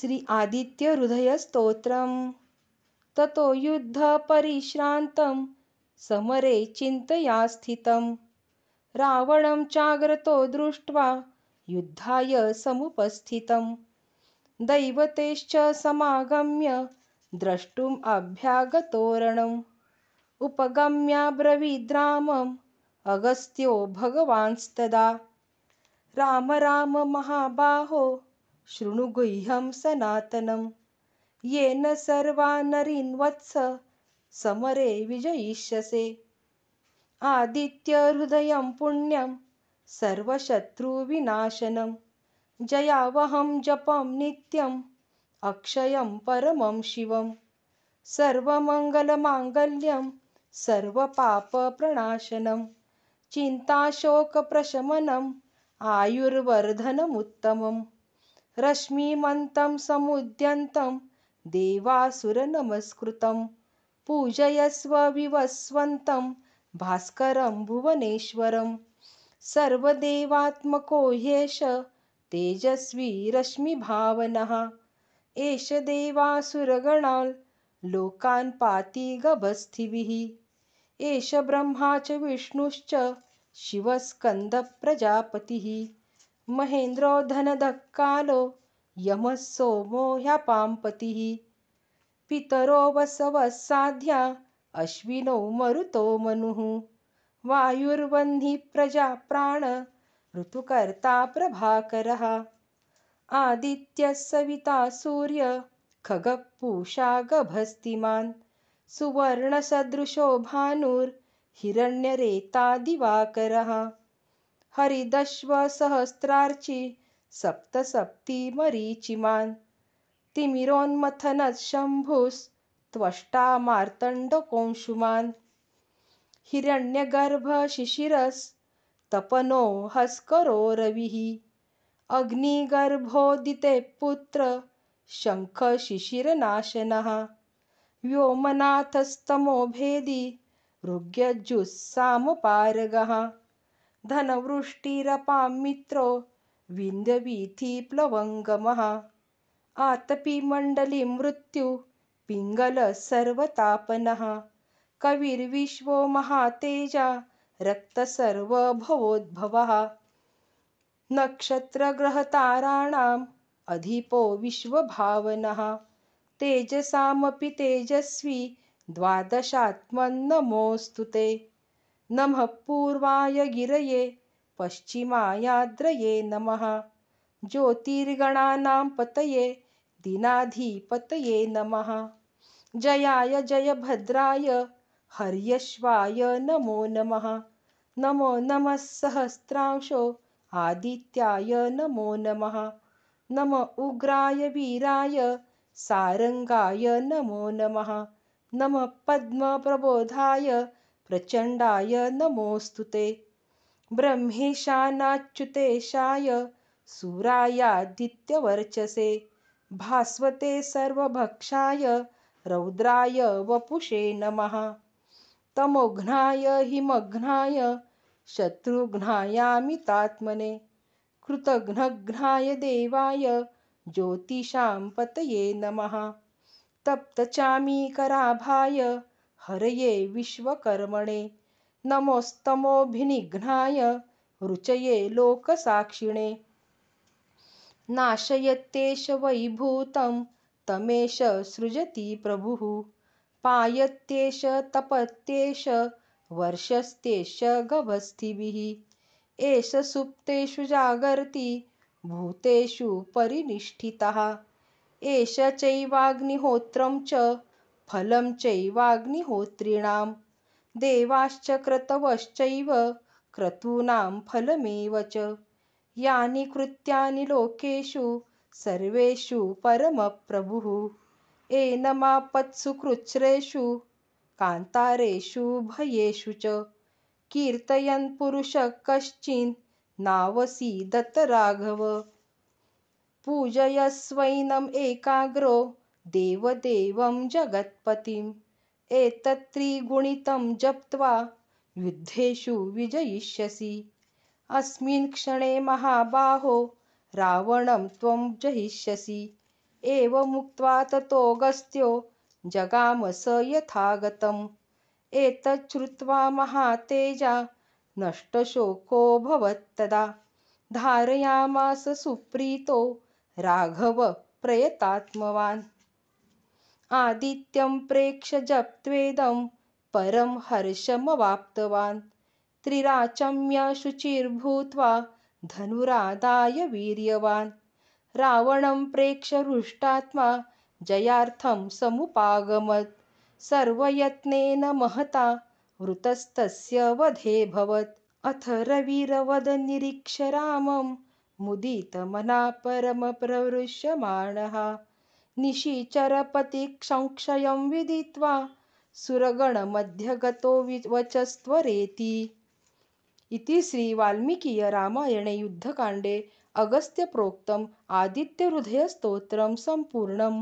श्री आदित्यहृदयस्तोत्रम् ततो युद्धपरिश्रान्तं समरे चिन्तया स्थितं रावणं चाग्रतो दृष्ट्वा युद्धाय समुपस्थितं दैवतेश्च समागम्य द्रष्टुम् अभ्यागतोरणम्। उपगम्याब्रवीद्रामम् अगस्त्यो भगवांस्तदा। राम राम महाबाहो शृणु गुह्यं सनातनं। येन सर्वानरिन्वत्स समरे विजयिष्यसे। आदित्यहृदयं पुण्यं सर्वशत्रुविनाशनं। जयावहं जपं नित्यम् अक्षयं परमं शिवं सर्वमङ्गलमाङ्गल्यं सर्वपापप्रणाशनं। चिन्ताशोकप्रशमनम् आयुर्वर्धनमुत्तमम् रश्मिमन्तं समुद्यन्तं देवासुरनमस्कृतं पूजयस्व विवस्वन्तं भास्करं भुवनेश्वरं। सर्वदेवात्मको ह्येष तेजस्वी रश्मिभावनः। एष देवासुरगणाल् लोकान् पाति गभस्थिभिः। एष ब्रह्मा च विष्णुश्च शिवस्कन्दप्रजापतिः। महेन्द्रो धनदक्कालो यमः सोमो ह्यपाम्पतिः पितरो वसवः साध्या अश्विनो मरुतो मनुः। वायुर्वह्निप्रजाप्राण ऋतुकर्ता प्रभाकरः। आदित्यः सविता सूर्य खगः गभस्तिमान्। सुवर्णसदृशो भानुर्हिरण्यरेता दिवाकरः हरिदश्वसहस्रार्चि सप्तसप्तिमरीचिमान् तिमिरोन्मथनशम्भुस्त्वष्टा मार्तण्डकोऽंशुमान् हिरण्यगर्भशिशिरस्तपनो हस्करो रविः। अग्निगर्भोदिते पुत्र शङ्खशिशिरनाशनः। व्योमनाथस्तमोभेदी ऋग्यजुस्सामपारगः धनवृष्टिरपां मित्रो विन्ध्यवीथिप्लवङ्गमः आतपीमण्डलीं मृत्यु, पिङ्गलः सर्वतापनः। कविर्विश्वो महातेजा रक्तसर्वभवोद्भवः नक्षत्रग्रहताराणाम् अधिपो विश्वभावनः। तेजसामपि तेजस्वी, द्वादशात्मन्नमोऽस्तु ते। नमः पूर्वाय गिरये पश्चिमायाद्रये नमः। ज्योतिर्गणानां पतये दिनाधिपतये नमः। जयाय जयभद्राय हर्यश्वाय नमो नमः। नमो नमः सहस्रांशो आदित्याय नमो नमः। नम उग्राय वीराय सारङ्गाय नमो नमः। नमः पद्मप्रबोधाय प्रचण्डाय नमोऽस्तु ते। ब्रह्मेशानाच्युतेशाय सूरायादित्यवर्चसे। भास्वते सर्वभक्षाय रौद्राय वपुषे नमः। तमोघ्नाय हिमघ्नाय शत्रुघ्नायामितात्मने कृतघ्नघ्नाय देवाय ज्योतिषां पतये नमः। तप्तचामीकराभाय हरये विश्वकर्मणे। नमोस्तमोभिनिघ्नाय रुचये लोकसाक्षिणे। नाशयत्येष वैभूतं तमेष सृजति प्रभुः। पायत्येष तपत्येष वर्षस्त्येष गभस्थिभिः। एष सुप्तेषु जागर्ति भूतेषु परिनिष्ठितः। एष चैवाग्निहोत्रं च फलं चैवाग्निहोत्रिणां देवाश्च क्रतवश्चैव क्रतूनां फलमेव च। यानि कृत्यानि लोकेषु सर्वेषु परमप्रभुः। एनमापत्सु कृच्छ्रेषु कान्तारेषु भयेषु च। कीर्तयन् पुरुषः राघव पूजयस्वैनम् एकाग्रो देवदेवं जगत्पतिम्। एतत्त्रिगुणितं जप्त्वा युद्धेषु विजयिष्यसि। अस्मिन् क्षणे महाबाहो रावणं त्वं जहिष्यसि। एवमुक्त्वा ततोऽगस्त्यो जगाम स यथागतम्। एतच्छ्रुत्वा महातेजा नष्टशोकोऽभवत्तदा धारयामास सुप्रीतो राघवप्रयतात्मवान् आदित्यं प्रेक्ष्य जप्त्वेदं परं हर्षमवाप्तवान् त्रिराचम्य शुचिर्भूत्वा धनुरादाय वीर्यवान्। रावणं प्रेक्ष्य हृष्टात्मा जयार्थं समुपागमत्। सर्वयत्नेन महता वृतस्तस्य वधेऽभवत् अथ रविरवदनिरीक्ष्य रामं। मुदितमना परमप्रहृष्यमाणः निशिचरपतिसंक्षयं विदित्वा सुरगणमध्यगतो वचस्त्वरेति। इति श्रीवाल्मीकीयरामायणे युद्धकाण्डे अगस्त्यप्रोक्तम् आदित्यहृदयस्तोत्रं सम्पूर्णम्